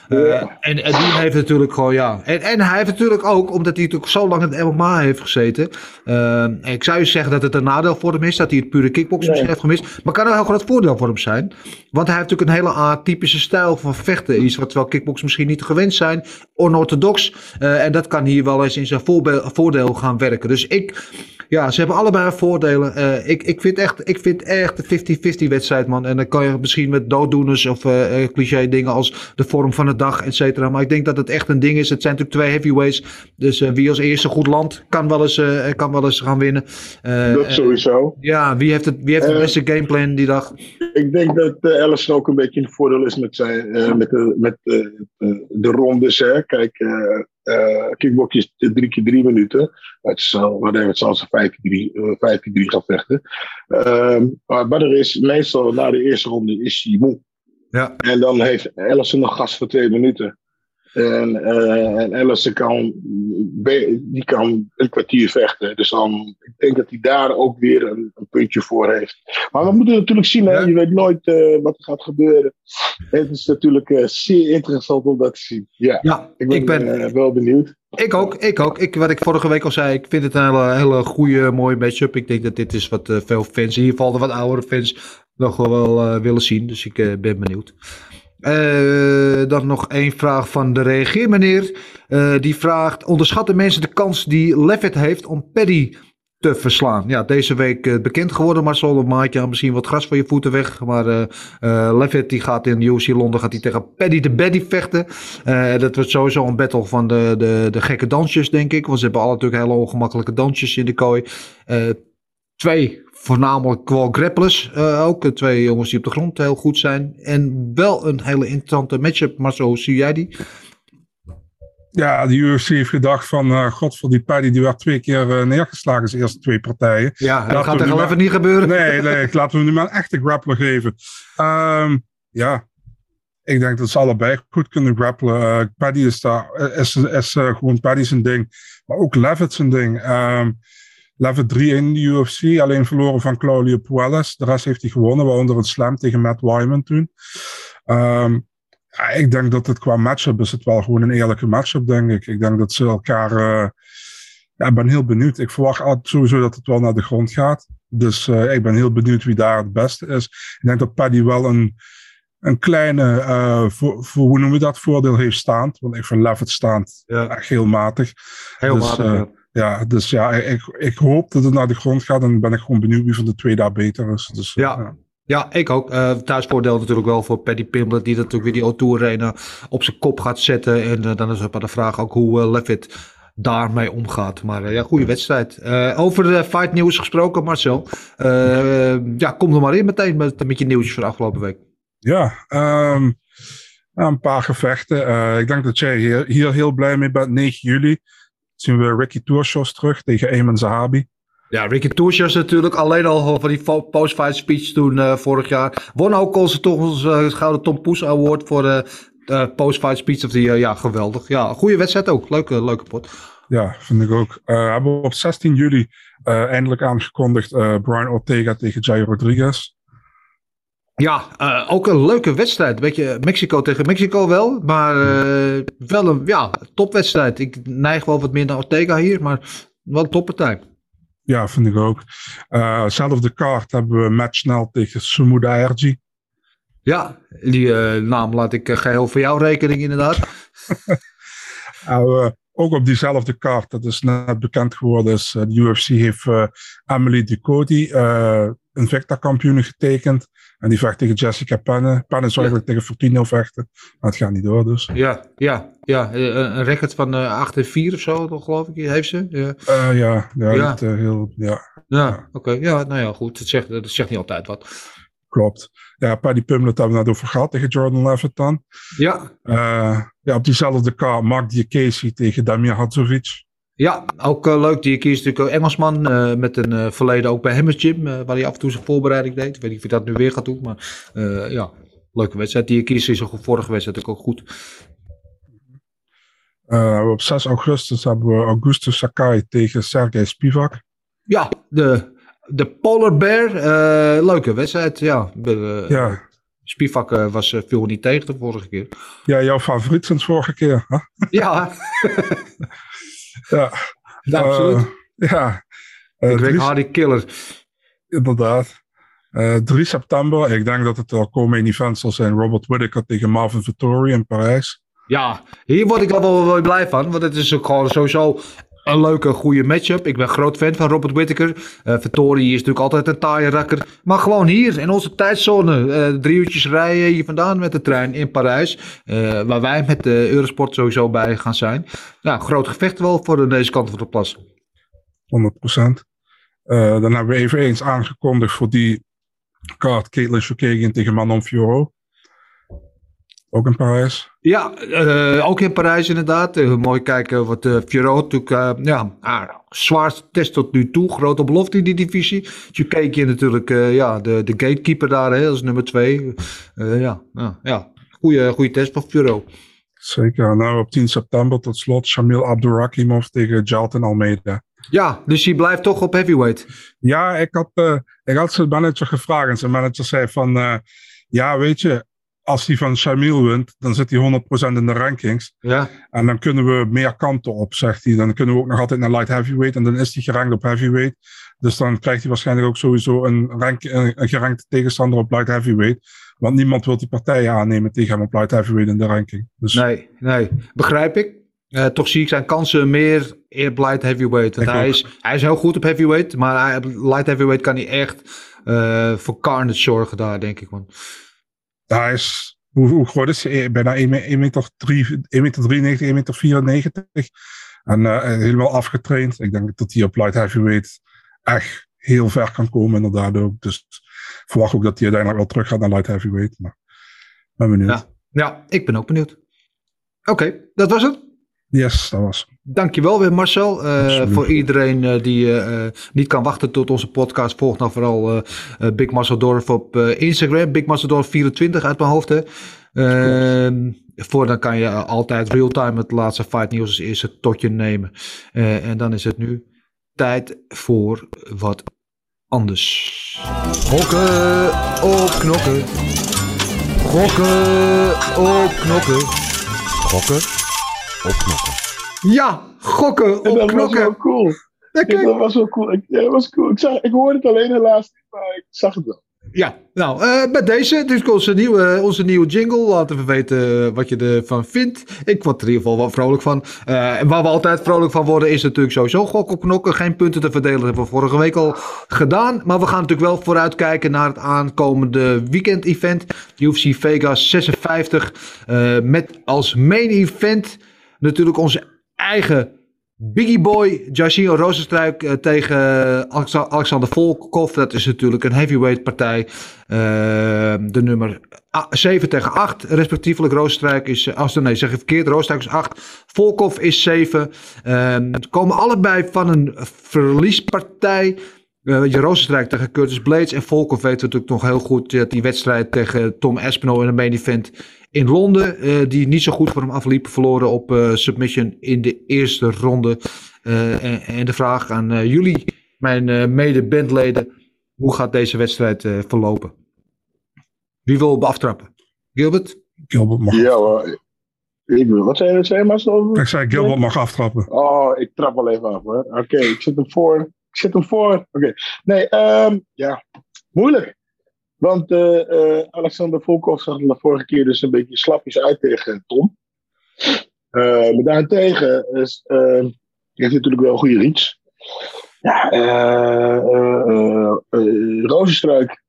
Uh, en, en, die heeft natuurlijk gewoon, ja. En, en hij heeft natuurlijk ook, omdat hij natuurlijk zo lang in het MMA heeft gezeten. Uh, ik zou je zeggen dat het een nadeel voor hem is, dat hij het pure kickboxen misschien heeft gemist. Maar kan er ook wel het voordeel voor hem zijn. Want hij heeft natuurlijk een hele atypische stijl van vechten. Iets wat wel kickboxers misschien niet gewend zijn. Onorthodox. Uh, en dat kan hier wel eens in zijn voordeel gaan werken. Dus ik ja, ze hebben allebei voordelen. Uh, ik, ik vind echt, ik vind echt de 50-50 wedstrijd, man. En dan kan je misschien met dooddoeners of uh, cliché dingen als de vorm van dag, et cetera. Maar ik denk dat het echt een ding is. Het zijn natuurlijk twee heavyweights. Dus uh, wie als eerste goed land kan wel eens, kan wel eens gaan winnen. dat sowieso. ja, wie heeft, het, wie heeft de beste gameplan die dag? Ik denk dat Ellison ook een beetje een voordeel is met, zijn, met, de, met de rondes. Hè. Kijk, uh, kickbox is drie keer drie minuten. Het zal, wanneer het zal ze 15-3 gaan vechten. Uh, maar er is meestal na de eerste ronde is hij moe. Ja. En dan heeft Ellison nog gas voor twee minuten. En, uh, en Ellison kan, die kan een kwartier vechten. Dus dan, ik denk dat hij daar ook weer een, een puntje voor heeft. Maar we moeten natuurlijk zien, hè? je weet nooit uh, wat er gaat gebeuren. Het is natuurlijk uh, zeer interessant om dat te zien. Ja, ja ik ben, ik ben wel benieuwd. Ik ook, ik ook. Ik, wat ik vorige week al zei, ik vind het een hele, hele goede, mooie matchup. Ik denk dat dit is wat veel fans, in ieder geval de wat oudere fans, nog wel willen zien. Dus ik ben benieuwd. Uh, dan nog één vraag van de reageermeneer. Uh, die vraagt: onderschatten mensen de kans die Levitt heeft om Paddy te verslaan? Ja, deze week uh, bekend geworden, Marcel. Een maatje misschien wat gras van je voeten weg. Maar Levitt die gaat in UC Londen gaat hij tegen Paddy de Baddy vechten. dat wordt sowieso een battle van de, de, de gekke dansjes, denk ik. Want ze hebben alle natuurlijk hele ongemakkelijke dansjes in de kooi. Twee voornamelijk wel grapplers. Uh, ook twee jongens die op de grond heel goed zijn. En wel een hele interessante matchup. Maar zo zie jij die? Ja, de UFC heeft gedacht van, uh, god voor die Paddy, die werd twee keer uh, neergeslagen, zijn eerste twee partijen. Ja, dat gaat er even niet gebeuren. Nee, nee, laten we nu maar een echte grappler geven. Um, ja, ik denk dat ze allebei goed kunnen grappelen. Uh, Paddy is daar, is, is gewoon Paddy zijn ding. Maar ook Levitt zijn ding. Um, level 3 in de UFC. Alleen verloren van Claudio Puelles. De rest heeft hij gewonnen, waaronder een slam tegen Matt Wyman toen. Um, ja, ik denk dat het qua matchup is het wel gewoon een eerlijke matchup, denk ik. Ik denk dat ze elkaar... Uh, ja, ik ben heel benieuwd. Ik verwacht sowieso dat het wel naar de grond gaat. Dus uh, ik ben heel benieuwd wie daar het beste is. Ik denk dat Paddy wel een, een kleine, uh, voor, voor, hoe noemen we dat, voordeel heeft staand. Want ik vind Levitt staand ja. echt heel matig. Heel dus, matig, ja. Ja, dus ja, ik, ik hoop dat het naar de grond gaat. En dan ben ik gewoon benieuwd wie van de twee daar beter is. Dus, ja. ja. Ja, ik ook. Uh, thuisvoordeel natuurlijk wel voor Paddy Pimblett, die dat natuurlijk weer die O2 Arena op zijn kop gaat zetten. En uh, dan is het maar de vraag ook hoe uh, Levitt daarmee omgaat. Maar ja, goede wedstrijd. over de fight nieuws gesproken, Marcel. ja, kom er maar in meteen met, met je nieuwtjes van de afgelopen week. Ja, um, een paar gevechten. ik denk dat jij hier, hier heel blij mee bent. 9 juli zien we Ricky Tourshos terug tegen Eamon Zahabi. Ja, Ricky Tourshos natuurlijk alleen al van die post-fight speech toen uh, vorig jaar. Won ook onze toch onze uh, Gouden Tom Poes Award voor de uh, post-fight speech of year. Ja, geweldig. Ja, goede wedstrijd ook. Leuke, leuke pot. Ja, vind ik ook. Hebben we op 16 juli eindelijk aangekondigd Brian Ortega tegen Jai Rodriguez. Ja, uh, ook een leuke wedstrijd. Beetje Mexico tegen Mexico wel. Maar uh, wel een ja, topwedstrijd. Ik neig wel wat meer naar Ortega hier, maar wel een toppartij. Ja, vind ik ook. Uh, zelfde kaart hebben we match snel tegen Sumuda Ergi. Ja, die naam laat ik geheel voor jouw rekening inderdaad. ook op diezelfde kaart, dat is net bekend geworden, is de UFC heeft Emily Ducote, een Vecta-kampioen getekend. En die vecht tegen Jessica Penne. Penne zou eigenlijk ja. tegen Fortino vechten. Maar het gaat niet door dus. Ja, ja, ja. een record van uh, 8 en 4 of zo, geloof ik, heeft ze. Ja, uh, ja, ja, ja. Uh, heel, ja. Ja, ja. oké. Okay. Ja, nou ja, goed. Dat zegt, dat zegt niet altijd wat. Klopt. Ja, Paddy Pimlet hebben we net over gehad tegen Jordan Levitt dan. Ja. Ja, op diezelfde kaart Mark Diakesi tegen Damir Hadzovic. Ja, ook uh, leuk. Die kiest natuurlijk ook Engelsman. Uh, met een uh, verleden ook bij Hammers Gym. waar hij af en toe zijn voorbereiding deed. Ik weet niet of hij dat nu weer gaat doen. Maar ja, leuke wedstrijd. Die kiest is ook vorige wedstrijd ook goed. op 6 augustus hebben we Augustus Sakai tegen Sergej Spivak. Ja, de, de Polar Bear. leuke wedstrijd. Ja, ja. Spivak was veel niet tegen de vorige keer. Ja, jouw favoriet sinds vorige keer. Hè? Ja. ja. ja, absoluut. ja. Ik weet Hardy Killer. Inderdaad. Uh, 3 september, ik denk dat het al komende event zal zijn. Robert Whittaker tegen Marvin Vittori in Parijs. Ja, hier word ik al wel, wel blij van. Want het is ook gewoon sowieso een leuke, goede matchup. Ik ben groot fan van Robert Whittaker. Uh, is natuurlijk altijd een taaie rakker. Maar gewoon hier, in onze tijdzone. Uh, drie uurtjes rijden hier vandaan met de trein in Parijs. Uh, waar wij met de Eurosport sowieso bij gaan zijn. Ja, groot gevecht wel voor deze kant van de plas. 100% dan hebben we even eens aangekondigd voor die kaart Caitlin Chokagin tegen Manon Fioro. Ook in Parijs? Ja, uh, ook in Parijs inderdaad. Uh, mooi kijken wat uh, Fiero natuurlijk, uh, ja, ah, zwaarste test tot nu toe. Grote belofte in die divisie. je natuurlijk, ja, de, de gatekeeper daar, hè, als nummer twee. ja, ja, ja. Goeie, goede test van Fiero. Zeker. Nou, op 10 september tot slot Shamil Abdurakimov tegen Jalton Almeida. Ja, dus hij blijft toch op heavyweight. Ja, ik had, ik had zijn manager gevraagd en zijn manager zei van, ja, weet je, als hij van Shamil wint, dan zit hij 100% in de rankings. Ja. En dan kunnen we meer kanten op, zegt hij. Dan kunnen we ook nog altijd naar light heavyweight en dan is hij gerankt op heavyweight. Dus dan krijgt hij waarschijnlijk ook sowieso een, rank, een, een gerankte tegenstander op light heavyweight. Want niemand wil die partijen aannemen tegen hem op light heavyweight in de ranking. Dus... Nee, nee, begrijp ik. Uh, toch zie ik zijn kansen meer in light heavyweight. Want hij is, hij is heel goed op heavyweight, maar hij, light heavyweight kan hij echt uh, voor carnage zorgen daar, denk ik. Man. Hij is, hoe, groot is hij? Bijna 1 meter, 3, 1 meter 93, 1 meter 94. En uh, helemaal afgetraind. Ik denk dat hij op light heavyweight echt heel ver kan komen inderdaad ook. Dus verwacht ook dat hij uiteindelijk wel terug gaat naar light heavyweight. Maar ben benieuwd. Ja, ja ik ben ook benieuwd. Oké, dat was het. Yes, dat was. Dankjewel weer Marcel. Uh, voor iedereen uh, die uh, niet kan wachten tot onze podcast, volg nou vooral Big Marcel Dorf op Instagram. Big Marcel Dorf 24 uit mijn hoofd. Hè. Ehm, voor dan kan je altijd real-time het laatste fight nieuws als eerste tot je nemen. en dan is het nu tijd voor wat anders. Gokken op knokken. Gokken op knokken. Gokken Ja, gokken op dat knokken. was wel cool. Ja, dat was wel cool. Ik, ja, dat was cool. Ik, zag, ik hoorde het alleen helaas niet, maar ik zag het wel. Ja, nou, uh, bij deze, dus onze nieuwe, onze nieuwe jingle. Laat even weten wat je ervan vindt. Ik word er in ieder geval wel vrolijk van. Uh, en waar we altijd vrolijk van worden is natuurlijk sowieso gok op knokken. Geen punten te verdelen, dat hebben we vorige week al gedaan. Maar we gaan natuurlijk wel vooruitkijken naar het aankomende weekend-event. UFC Vegas 56. Uh, met als main event natuurlijk onze eigen Biggie Boy, Jairzinho Rozenstruik uh, tegen Alexander Volkov. Dat is natuurlijk een heavyweight partij. Uh, de nummer 7 tegen 8, respectievelijk. Rozenstruik is, uh, nee, zeg ik verkeerd. Rozenstruik is 8, Volkov is 7. Het komen allebei van een verliespartij. Uh, je Rozenstrijk tegen Curtis Blades. En Volkov weet natuurlijk nog heel goed dat die wedstrijd tegen Tom Espinol in een main event in Londen. Uh, die niet zo goed voor hem afliep. Verloren op uh, submission in de eerste ronde. En, en, de vraag aan jullie, mijn mede-bandleden. Hoe gaat deze wedstrijd verlopen? Wie wil aftrappen? Gilbert? Gilbert mag. Ja. Ik wat zei je, zei Ik zei Gilbert mag aftrappen. Oh, ik trap wel even af hoor. Oké, okay, ik zet hem voor. Ik zet hem voor. Oké. Okay. Nee, um, ja. Moeilijk. Want uh, uh, Alexander Volkov zag de vorige keer dus een beetje slapjes uit tegen Tom. Uh, maar daarentegen is, heeft natuurlijk wel een goede reach. Ja, Rozenstruik.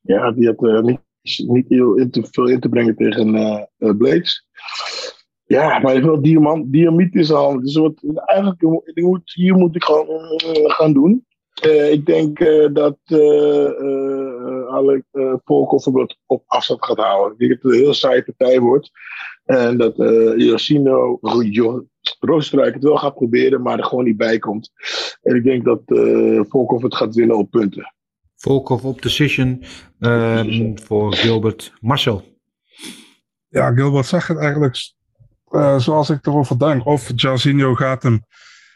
Ja, die had niet, niet heel in te, veel in te brengen tegen Blades. Ja, maar wel diamant, in zijn hand. Dus wat, eigenlijk, moet, hier moet ik gewoon uh, gaan doen. Uh, ik denk uh, dat alle Volkov het op afstand gaat houden. Ik denk dat het een heel saaie partij wordt. En dat Yoshino Roosterijk het wel gaat proberen, maar er gewoon niet bij komt. En ik denk dat Volkov het gaat winnen op punten. Volkov op decision um, voor Gilbert. Marcel. Ja, Gilbert zegt het eigenlijk uh, zoals ik erover denk. Of Jairzinho gaat hem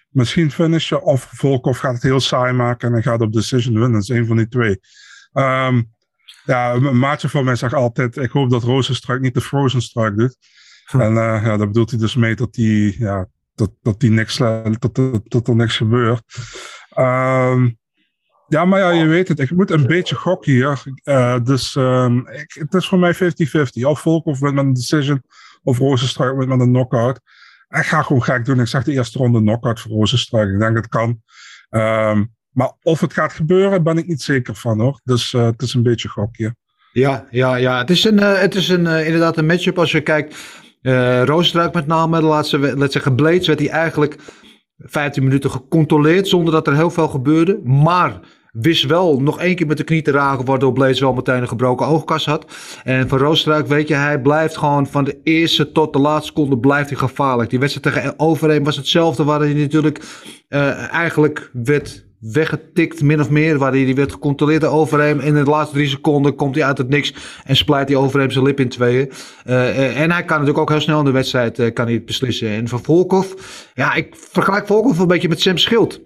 misschien finishen, of Volkov gaat het heel saai maken en hij gaat op decision winnen. Dat is een van die twee. Um, Ja, een maatje van mij zegt altijd: ik hoop dat Rozenstruik niet de Frozen Struik doet. En uh, ja, daar bedoelt hij dus mee dat die, ja, dat, dat die niks, dat, dat, dat er niks gebeurt. Um, ja, maar ja, je weet het. Ik moet een beetje gokken hier. Uh, dus um, ik, het is voor mij 50-50. Of Volkov wint met een decision. Of Rozenstruik wint met een knockout. Ik ga gewoon gek doen. Ik zeg de eerste ronde knockout voor Rozenstruik. Ik denk dat het kan. Um, maar of het gaat gebeuren, ben ik niet zeker van hoor. Dus uh, het is een beetje gokje. Ja, ja, ja. Het is, een, uh, het is een, uh, inderdaad een matchup als je kijkt. Uh, Rozenstruik met name, de laatste, laat zeggen, Blades werd hij eigenlijk 15 minuten gecontroleerd zonder dat er heel veel gebeurde. Maar wist wel nog één keer met de knie te raken, waardoor Blaze wel meteen een gebroken oogkas had. En van Roosterijk weet je, hij blijft gewoon van de eerste tot de laatste seconde blijft hij gevaarlijk. Die wedstrijd tegen Overeem was hetzelfde, waar hij natuurlijk uh, eigenlijk werd weggetikt, min of meer. Waar hij die werd gecontroleerd door Overeem. In de laatste drie seconden komt hij uit het niks en splijt hij Overeem zijn lip in tweeën. Uh, en hij kan natuurlijk ook heel snel in de wedstrijd kan hij het beslissen. En van Volkov, ja, ik vergelijk Volkov een beetje met Sam Schild.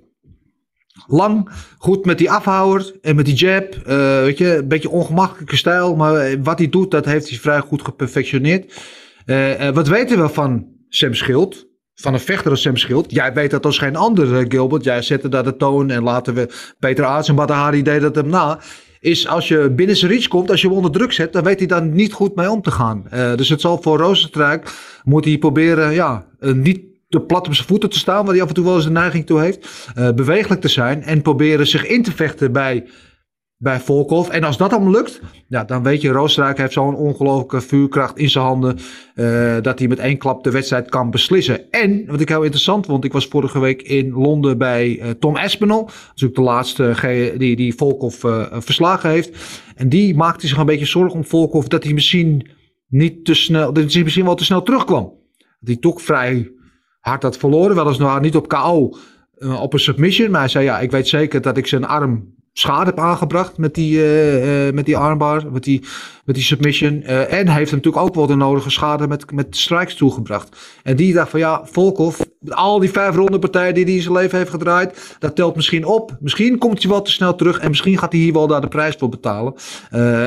Lang, goed met die afhouwer en met die jab. Uh, weet je, een beetje ongemakkelijke stijl. Maar wat hij doet, dat heeft hij vrij goed geperfectioneerd. Uh, wat weten we van Sam Schild? Van een vechter als Sam Schild. Jij weet dat als geen ander, Gilbert. Jij zette daar de toon en laten we Peter Aarts en Badahari deed dat hem na. Is als je binnen zijn reach komt, als je hem onder druk zet, dan weet hij daar niet goed mee om te gaan. Dus het zal voor Roosenstruik, moet hij proberen, ja, niet te plat op zijn voeten te staan, waar hij af en toe wel eens de neiging toe heeft. Uh, bewegelijk te zijn en proberen zich in te vechten bij, bij Volkov. En als dat allemaal lukt, ja, dan weet je, Roosterijk heeft zo'n ongelooflijke vuurkracht in zijn handen. Uh, dat hij met één klap de wedstrijd kan beslissen. En wat ik heel interessant vond, ik was vorige week in Londen bij uh, Tom Espinel. natuurlijk de laatste die, die Volkov verslagen heeft. En die maakte zich een beetje zorgen om Volkov dat hij misschien niet te snel, dat hij misschien wel te snel terugkwam. Dat hij toch vrij had verloren. Weliswaar niet op KO, uh, op een submission. Maar hij zei, ja, ik weet zeker dat ik zijn arm schade heb aangebracht met die, uh, uh, met die armbar, met die, met die submission. En heeft hem natuurlijk ook wel de nodige schade met, met strikes toegebracht. En die dacht van ja, Volkov, al die vijf ronde partijen die hij in zijn leven heeft gedraaid, dat telt misschien op. Misschien komt hij wel te snel terug en misschien gaat hij hier wel daar de prijs voor betalen.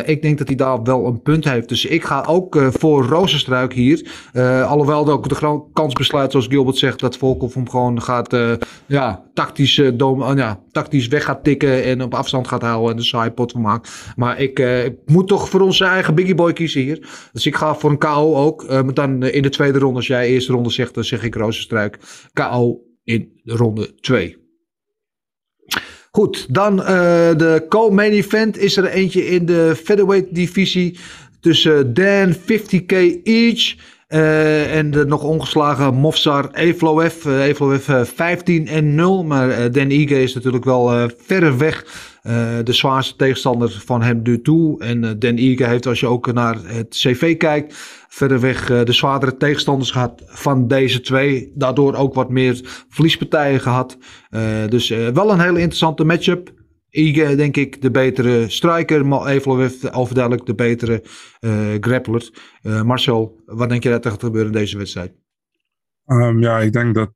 ik denk dat hij daar wel een punt heeft. Dus ik ga ook voor Rozenstruik hier. alhoewel ook de kans besluit, zoals Gilbert zegt, dat Volkov hem gewoon gaat, ja, tactisch, dom, ja, tactisch weg gaat tikken en op afstand gaat houden en de saai pot van maakt. Maar ik, ik, moet toch voor onze eigen Biggie Boy kiezen hier. Dus ik ga voor een KO ook. Maar dan in de tweede ronde, als jij eerste ronde zegt, dan zeg ik Rozenstruik. KO in ronde 2. Goed, dan uh, de co-main event is er eentje in de featherweight divisie tussen Dan 50k each uh, en de nog ongeslagen Mofsar Evloef. Uh, Evloef uh, 15 en 0. Maar Dan Ige is natuurlijk wel verre weg de zwaarste tegenstander van hem nu toe. En Dan Ige heeft, als je ook naar het CV kijkt, verder weg de zwaardere tegenstanders gehad van deze twee. Daardoor ook wat meer verliespartijen gehad. dus wel een hele interessante matchup. Ige, denk ik, de betere striker. Maar Evloef overduidelijk de betere grappler. Marcel, wat denk je dat er gaat gebeuren in deze wedstrijd? Um, ja, ik denk dat.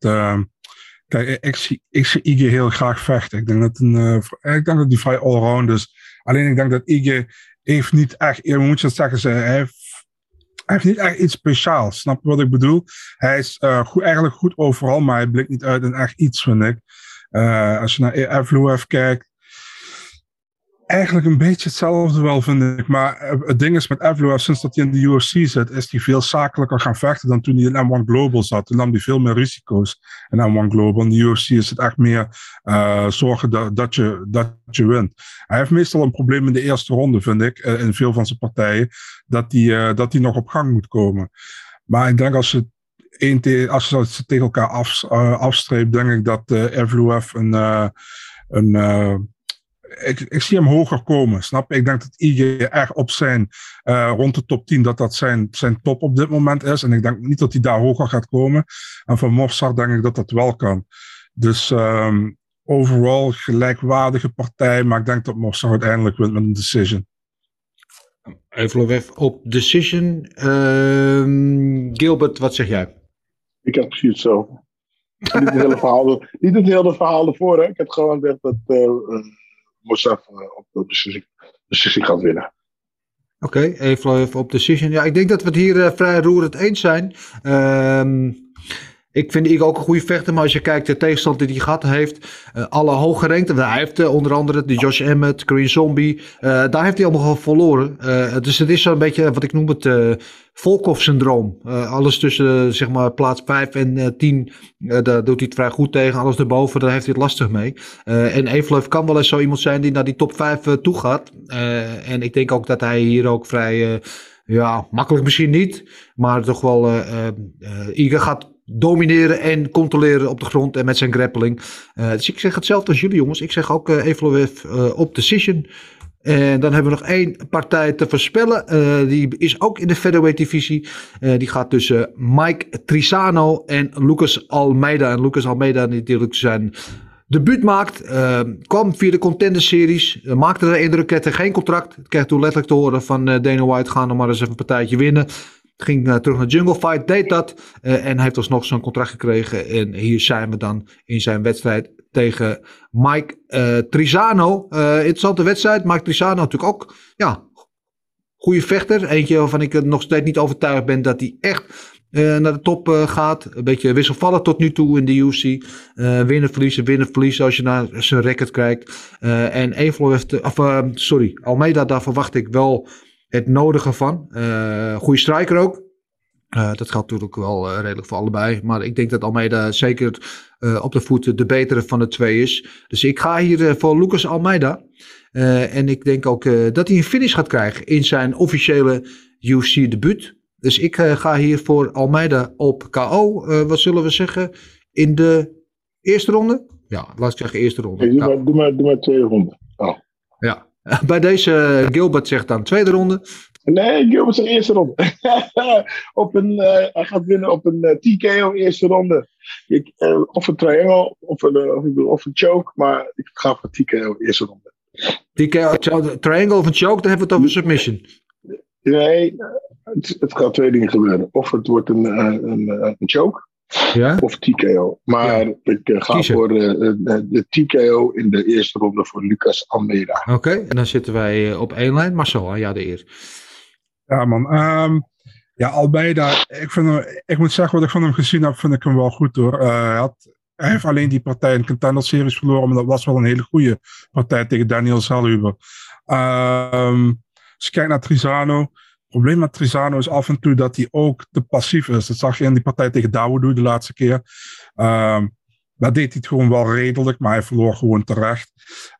Kijk, ik zie, ik zie Ige heel graag vechten. Ik denk dat, een, uh, ik denk dat die vrij allround is. Alleen ik denk dat Ige heeft niet echt. Je moet je zeggen, hij heeft, niet echt iets speciaals. Snap je wat ik bedoel? Hij is goed, eigenlijk goed overal, maar hij blikt niet uit in echt iets, vind ik. Als je naar Evloef kijkt eigenlijk een beetje hetzelfde wel, vind ik. Maar het ding is met Evloev, sinds dat hij in de UFC zit, is hij veel zakelijker gaan vechten dan toen hij in M1 Global zat. Toen nam hij veel meer risico's in M1 Global. In de UFC is het echt meer uh, zorgen dat, dat, je, dat je wint. Hij heeft meestal een probleem in de eerste ronde, vind ik, uh, in veel van zijn partijen, dat hij, dat hij nog op gang moet komen. Maar ik denk als te, als ze tegen elkaar af, afstreept, denk ik dat uh, Evloev een, een ik, ik, zie hem hoger komen, snap je? Ik denk dat IG erg op zijn, uh, rond de top 10, dat dat zijn, zijn top op dit moment is. En ik denk niet dat hij daar hoger gaat komen. En van Mossad denk ik dat dat wel kan. Dus um, overal gelijkwaardige partij, maar ik denk dat Mossad uiteindelijk wint met een decision. Even op decision. Uh, Gilbert, wat zeg jij? Ik heb precies zo. niet, het hele verhaal, niet het hele verhaal ervoor. Hè. Ik heb gewoon gezegd dat uh, Mossaf op de beslissing, gaat winnen. Oké, even, even op decision. Ja, ik denk dat we het hier eh, vrij roerend eens zijn. Ehm, ik vind ik ook een goede vechter, maar als je kijkt de tegenstander die hij gehad heeft, eh, alle hooggerenkte, hij heeft eh, onder andere de Josh Emmett, Korean Zombie, eh, daar heeft hij allemaal verloren. Dus het is zo'n beetje wat ik noem het Volkov-syndroom. Alles tussen zeg maar plaats 5 en eh 10, eh, daar doet hij het vrij goed tegen. Alles erboven, daar heeft hij het lastig mee. En Evelov kan wel eens zo iemand zijn die naar die top 5 eh, toe gaat. En ik denk ook dat hij hier ook vrij, ja, makkelijk misschien niet, maar toch wel eh, Iga gaat domineren en controleren op de grond en met zijn grappling. Eh, dus ik zeg hetzelfde als jullie jongens. Ik zeg ook uh, Evloev uh, op decision. En dan hebben we nog één partij te voorspellen. Die is ook in de featherweight divisie. Die gaat tussen Mike Trisano en Lucas Almeida. En Lucas Almeida die natuurlijk zijn debuut maakt. Uh, kwam via de Contender Series. Maakte de indruk, had geen contract. Kreeg toen letterlijk te horen van Dana White. Ga nog maar eens even een partijtje winnen. Ging uh, terug naar Jungle Fight, deed dat. Uh, en heeft alsnog zo'n contract gekregen. En hier zijn we dan in zijn wedstrijd tegen Mike uh, Trisano. interessante wedstrijd. Mike Trisano natuurlijk ook, ja, goede vechter. Eentje waarvan ik nog steeds niet overtuigd ben dat hij echt naar de top gaat. Een beetje wisselvallig tot nu toe in de UFC. Winnen, verliezen, winnen, verliezen als je naar zijn record kijkt. en Evlo heeft, of sorry, Almeida, daar verwacht ik wel het nodige van. goede striker ook. dat geldt natuurlijk wel redelijk voor allebei. Maar ik denk dat Almeida zeker op de voet de betere van de twee is. Dus ik ga hier voor Lucas Almeida. en ik denk ook dat hij een finish gaat krijgen in zijn officiële UFC debuut. Dus ik ga hier voor Almeida op KO. Wat zullen we zeggen? In de eerste ronde? Ja, laat ik zeggen eerste ronde. Hey, doe, maar, doe, maar, doe maar tweede ronde. Oh. Ja. Bij deze uh, Gilbert zegt dan tweede ronde. Nee, Gilbert zegt eerste ronde. op een, hij gaat winnen op een TKO eerste ronde. Ik, of een triangle, of een, of, of een choke. Maar ik ga voor TKO eerste ronde. TKO, triangle of een choke, dan hebben we het over submission. Nee, het, het, gaat twee dingen gebeuren. Of het wordt een, een, een choke. Ja? Of TKO. Maar ja. ik uh, ga Kiezen. voor uh, de, de, TKO in de eerste ronde voor Lucas Almeida. Oké, okay, en dan zitten wij op één lijn. Marcel, aan jou de eer. Ja man, um, ja Almeida, ik, vind, ik moet zeggen wat ik van hem gezien heb, vind ik hem wel goed hoor. Uh, hij, had, hij heeft alleen die partij in Contender Series verloren, maar dat was wel een hele goede partij tegen Daniel Zellhuber. Um, als je kijkt naar Trizano, probleem met Trizano is af en toe dat hij ook te passief is. Dat zag je in die partij tegen Dawodu de laatste keer. Um, daar deed hij het gewoon wel redelijk, maar hij verloor gewoon terecht.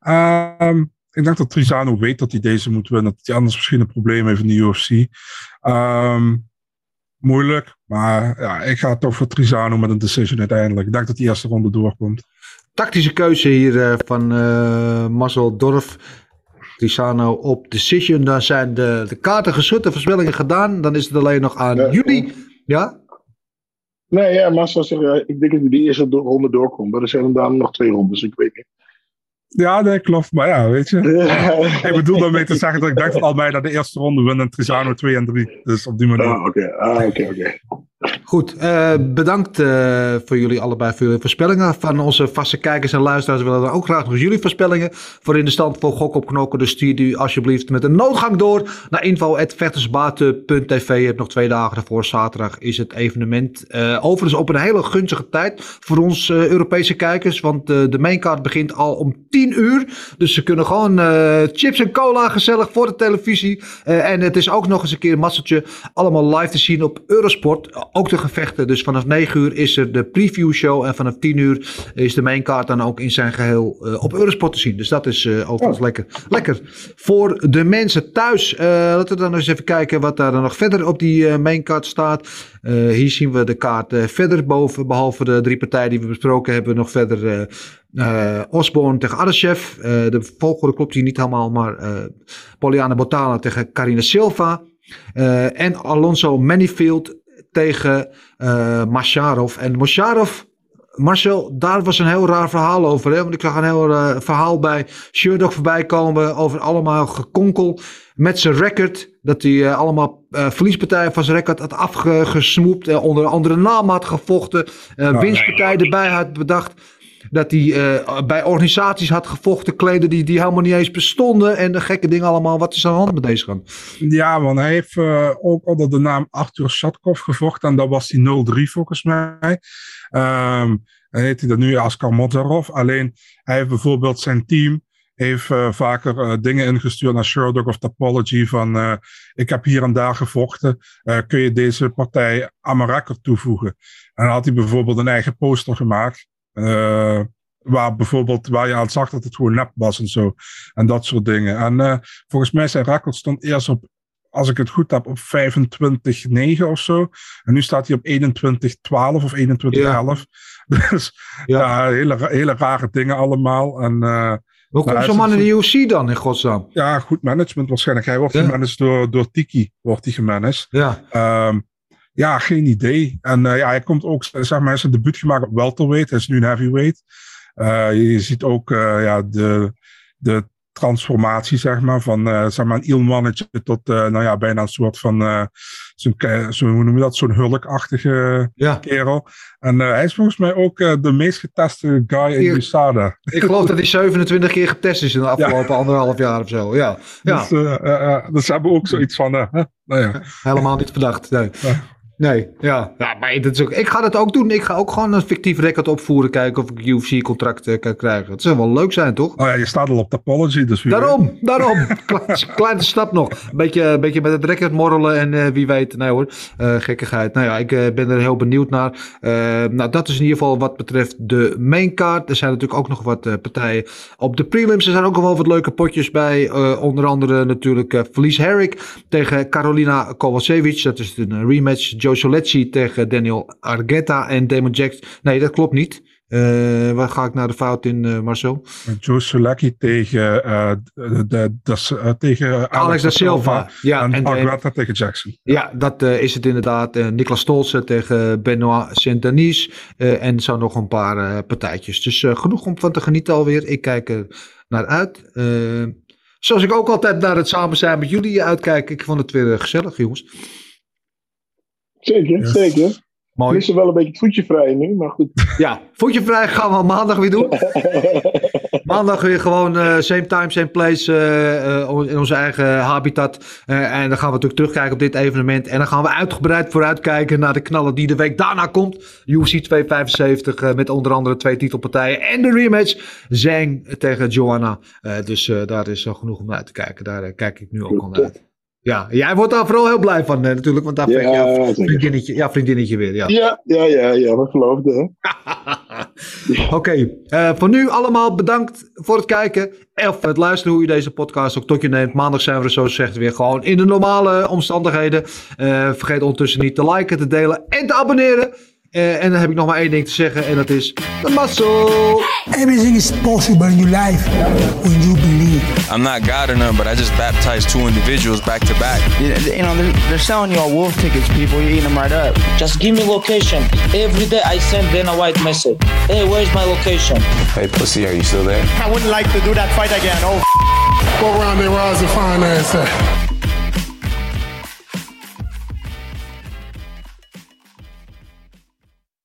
Um, ik denk dat Trizano weet dat hij deze moet winnen. Dat hij anders misschien een probleem heeft in de UFC. Um, moeilijk, maar ja, ik ga toch voor Trizano met een decision uiteindelijk. Ik denk dat die eerste ronde doorkomt. Tactische keuze hier uh, van uh, Marcel Dorf. Trisano op decision. Dan zijn de, de kaarten geschud, de voorspellingen gedaan. Dan is het alleen nog aan ja, jullie. Ja? Nee, ja, Marcel zegt, ja, ik denk dat hij de eerste ronde doorkomt. Maar er zijn dan nog twee rondes, ik weet niet. Ja, nee, klopt. Maar ja, weet je. ik bedoel daarmee te zeggen dat ik dacht dat Almeida de eerste ronde wint en Trisano 2 en 3. Dus op die manier. Ah, oké. Ah, oké, oké. Goed, uh, bedankt uh, voor jullie allebei voor jullie voorspellingen. Van onze vaste kijkers en luisteraars willen we ook graag nog jullie voorspellingen voor in de stand voor Gok op Knokken. Dus stuur u alsjeblieft met een noodgang door naar info.vechtersbaten.tv. Je hebt nog twee dagen ervoor. Zaterdag is het evenement. Uh, overigens op een hele gunstige tijd voor ons Europese kijkers. Want de maincard begint al om 10 uur. Dus ze kunnen gewoon chips en cola gezellig voor de televisie. en het is ook nog eens een keer een masseltje allemaal live te zien op Eurosport ook de gevechten. Dus vanaf 9 uur is er de preview show. En vanaf 10 uur is de maincard dan ook in zijn geheel uh, op Eurosport te zien. Dus dat is uh, overigens oh. lekker. Lekker. Voor de mensen thuis. Uh, laten we dan eens even kijken wat daar dan nog verder op die maincard staat. hier zien we de kaart verder boven. Behalve de drie partijen die we besproken hebben. Nog verder Osborne tegen Adeshev. de volgorde klopt hier niet helemaal. Maar Poliana Botana tegen Carina Silva. Uh, en Alonso Manifield tegen uh, Masharov. En Masharov, Marcel, daar was een heel raar verhaal over. Hè? Want ik zag een heel uh, verhaal bij Sherdog voorbij komen over allemaal gekonkel met zijn record. Dat hij uh, allemaal uh, verliespartijen van zijn record had afgesnoept. onder andere naam had gevochten. winstpartijen erbij had bedacht. Dat hij eh, bij organisaties had gevochten, kleden die, die helemaal niet eens bestonden. En de gekke dingen allemaal. Wat is aan de hand met deze gang? Ja, want hij heeft eh, ook onder de naam Arthur Shatkov gevochten. En dat was die 0-3 volgens mij. Ehm en heet hij dat nu als Karmozarov. Alleen hij heeft bijvoorbeeld zijn team heeft uh, vaker dingen ingestuurd naar Sherlock of Topology van ik heb hier en daar gevochten, kun je deze partij record toevoegen? En dan had hij bijvoorbeeld een eigen poster gemaakt, waar bijvoorbeeld waar je aan zag dat het gewoon nep was en zo. En dat soort dingen. En volgens mij zijn record stond eerst op als ik het goed heb, op 25-9 of zo. En nu staat hij op 21-12 of 21-11. Ja. Dus ja, hele, hele rare dingen allemaal. En, uh, Hoe komt zo'n man in de UFC dan, in godsnaam? Ja, goed management waarschijnlijk. Hij wordt ja. gemanaged door, door Tiki, wordt hij gemanaged. Ja. Um, ja, geen idee. En uh, ja, hij komt ook, zeg maar, hij is een debuut gemaakt op welterweight. Hij is nu een heavyweight. Uh, je ziet ook ja, de, de transformatie, zeg maar, van uh, zeg maar een ilmannetje tot uh, nou ja, bijna een soort van, uh, zo'n, zo, hoe noem je dat, zo'n hulkachtige ja. kerel. En hij is volgens mij ook de meest geteste guy in USADA. Ik geloof dat hij 27 keer getest is in de afgelopen ja. anderhalf jaar of zo, ja. ja. Dus, dus ze hebben ook zoiets van, nou ja. Helemaal niet verdacht, nee. Nee, ja. ja maar dat is ook, ik ga dat ook doen. Ik ga ook gewoon een fictief record opvoeren. Kijken of ik UFC-contract uh, kan krijgen. Het zou wel leuk zijn, toch? Oh ja, je staat al op Topology. Dus daarom, weet. daarom. Kleine stap nog. Een beetje, beetje met het record morrelen. En uh, wie weet, nee hoor, uh, gekkigheid. Nou ja, ik ben er heel benieuwd naar. nou, dat is in ieder geval wat betreft de main card. Er zijn natuurlijk ook nog wat partijen op de prelims. Er zijn ook nog wel wat leuke potjes bij. onder andere natuurlijk Felice Herrick tegen Carolina Kovacevic. Dat is een rematch. Joe tegen Daniel Argetta en Damon Jackson. Nee, dat klopt niet. Uh, waar ga ik naar de fout in, uh, Marcel? Joe Solecki tegen, uh, de, de, de, tegen Alex, Alex da Silva. Ja, en, en Argetta tegen Jackson. Ja, dat is het inderdaad. Niklas Stolze tegen Benoit Saint-Denis. en zo nog een paar partijtjes. Dus genoeg om van te genieten alweer. Ik kijk er naar uit. zoals ik ook altijd naar het samen zijn met jullie uitkijk. Ik vond het weer gezellig, jongens. Zeker, zeker. Mooi. is er wel een beetje het voetje vrij nu, maar goed. Ja, voetje vrij gaan we maandag weer doen. maandag weer gewoon uh, same time, same place uh, uh, in onze eigen habitat. en dan gaan we natuurlijk terugkijken op dit evenement. En dan gaan we uitgebreid vooruitkijken naar de knallen die de week daarna komt. UFC 275 met onder andere twee titelpartijen. En de rematch Zhang tegen Joanna. dus daar is al genoeg om naar uit te kijken. Daar kijk ik nu ook al naar uit. Ja, jij wordt daar vooral heel blij van natuurlijk, want daar ja, je vriendinnetje, ja, vriendinnetje weer. Ja, ja, ja, ja, ja dat geloofde. Oké, okay, uh, voor nu allemaal bedankt voor het kijken of het luisteren hoe je deze podcast ook tot je neemt. Maandag zijn we er zo gezegd weer gewoon in de normale omstandigheden. Uh, vergeet ondertussen niet te liken, te delen en te abonneren. Uh, en dan heb ik nog maar één ding te zeggen en dat is de muscle. Everything is possible in your life when you believe. I'm not God or none, but I just baptized two individuals back to back. You, you know, they're, they're selling you all wolf tickets, people. You're eating them right up. Just give me location. Every day I send Dana White message. Hey, where's my location? Hey, pussy, are you still there? I wouldn't like to do that fight again. Oh, Go around there, rise and find ass